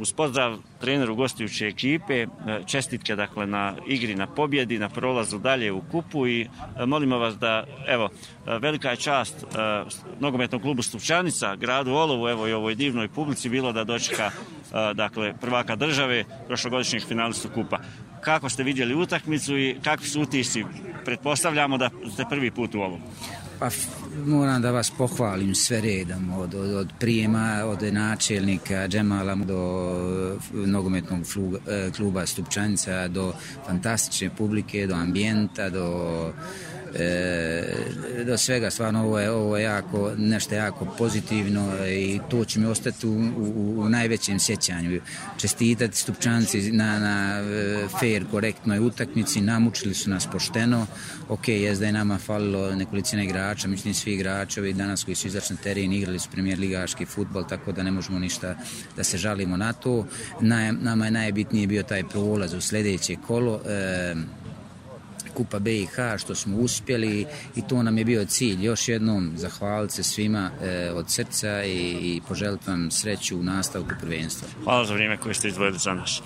Uz pozdrav treneru gostujuće ekipe, e, čestitke dakle na igri, na pobjedi, na prolazu dalje u kupu i e, molimo vas da, evo, e, velika je čast nogometnom klubu Stupčanica, gradu Olovu, evo i ovoj divnoj publici bilo da dočeka dakle prvaka države, prošlogodišnjih finalistu kupa. Kako ste vidjeli utakmicu i kakvi su utisci? Pretpostavljamo da ste prvi put u Olovu. Pa moram da vas pohvalim sve redom, od, od, od prijema, od načelnika Džemala do nogometnog fluga, e, kluba Stupčanica, do fantastične publike, do ambijenta, do e, do svega stvarno ovo je, ovo je jako, nešto jako pozitivno i to će mi ostati u, u, u najvećem sjećanju. Čestitati stupčanci na, na e, fair, korektnoj utakmici namučili su nas pošteno. Ok, jes da je nama falilo nekolicina igrača mislim svi igrači ovi danas koji su izašli na teren igrali su premijer ligaški futbol tako da ne možemo ništa da se žalimo na to. Na, nama je najbitnije bio taj prolaz u sljedeće kolo e, Kupa BiH što smo uspjeli i to nam je bio cilj. Još jednom zahvaliti se svima e, od srca i, i poželiti vam sreću u nastavku prvenstva. Hvala za vrijeme koje ste izdvojili za nas.